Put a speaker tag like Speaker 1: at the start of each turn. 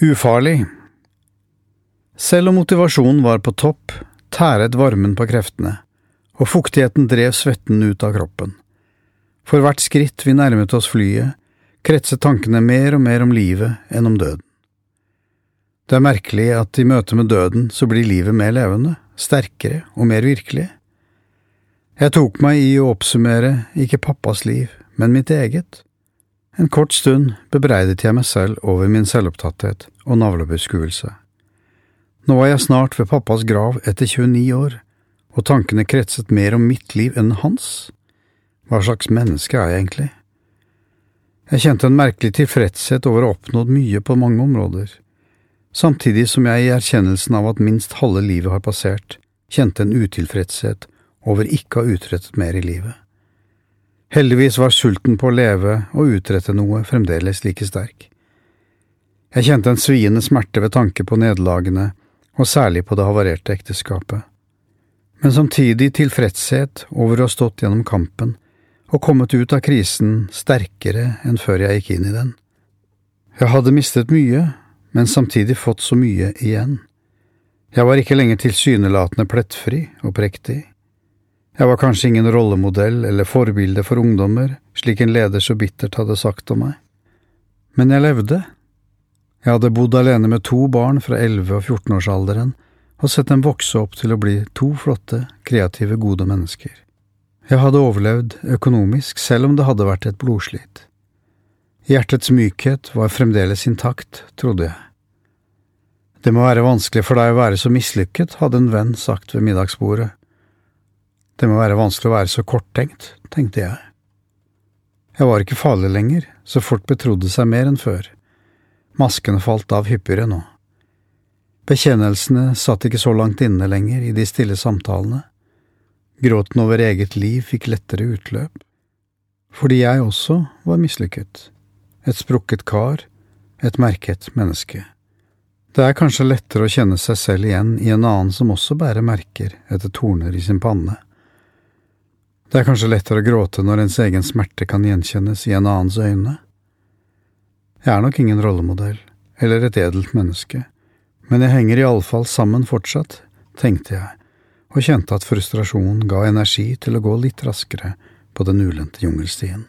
Speaker 1: Ufarlig Selv om motivasjonen var på topp, tæret varmen på kreftene, og fuktigheten drev svetten ut av kroppen. For hvert skritt vi nærmet oss flyet, kretset tankene mer og mer om livet enn om døden. Det er merkelig at i møte med døden så blir livet mer levende, sterkere og mer virkelig. Jeg tok meg i å oppsummere ikke pappas liv, men mitt eget. En kort stund bebreidet jeg meg selv over min selvopptatthet og navlebeskuelse. Nå var jeg snart ved pappas grav etter 29 år, og tankene kretset mer om mitt liv enn hans. Hva slags menneske er jeg egentlig? Jeg kjente en merkelig tilfredshet over å ha oppnådd mye på mange områder, samtidig som jeg i erkjennelsen av at minst halve livet har passert, kjente en utilfredshet over ikke å ha utrettet mer i livet. Heldigvis var sulten på å leve og utrette noe fremdeles like sterk. Jeg kjente en sviende smerte ved tanke på nederlagene, og særlig på det havarerte ekteskapet, men samtidig tilfredshet over å ha stått gjennom kampen og kommet ut av krisen sterkere enn før jeg gikk inn i den. Jeg hadde mistet mye, men samtidig fått så mye igjen. Jeg var ikke lenger tilsynelatende plettfri og prektig. Jeg var kanskje ingen rollemodell eller forbilde for ungdommer, slik en leder så bittert hadde sagt om meg. Men jeg levde. Jeg hadde bodd alene med to barn fra 11- og 14-årsalderen og sett dem vokse opp til å bli to flotte, kreative, gode mennesker. Jeg hadde overlevd økonomisk selv om det hadde vært et blodslit. Hjertets mykhet var fremdeles intakt, trodde jeg. Det må være vanskelig for deg å være så mislykket, hadde en venn sagt ved middagsbordet. Det må være vanskelig å være så korttenkt, tenkte jeg. Jeg var ikke farlig lenger, så folk betrodde seg mer enn før. Maskene falt av hyppigere nå. Bekjennelsene satt ikke så langt inne lenger i de stille samtalene. Gråten over eget liv fikk lettere utløp. Fordi jeg også var mislykket. Et sprukket kar, et merket menneske. Det er kanskje lettere å kjenne seg selv igjen i en annen som også bærer merker etter torner i sin panne. Det er kanskje lettere å gråte når ens egen smerte kan gjenkjennes i en annens øyne. Jeg er nok ingen rollemodell, eller et edelt menneske, men jeg henger iallfall sammen fortsatt, tenkte jeg, og kjente at frustrasjonen ga energi til å gå litt raskere på den ulendte jungelstien.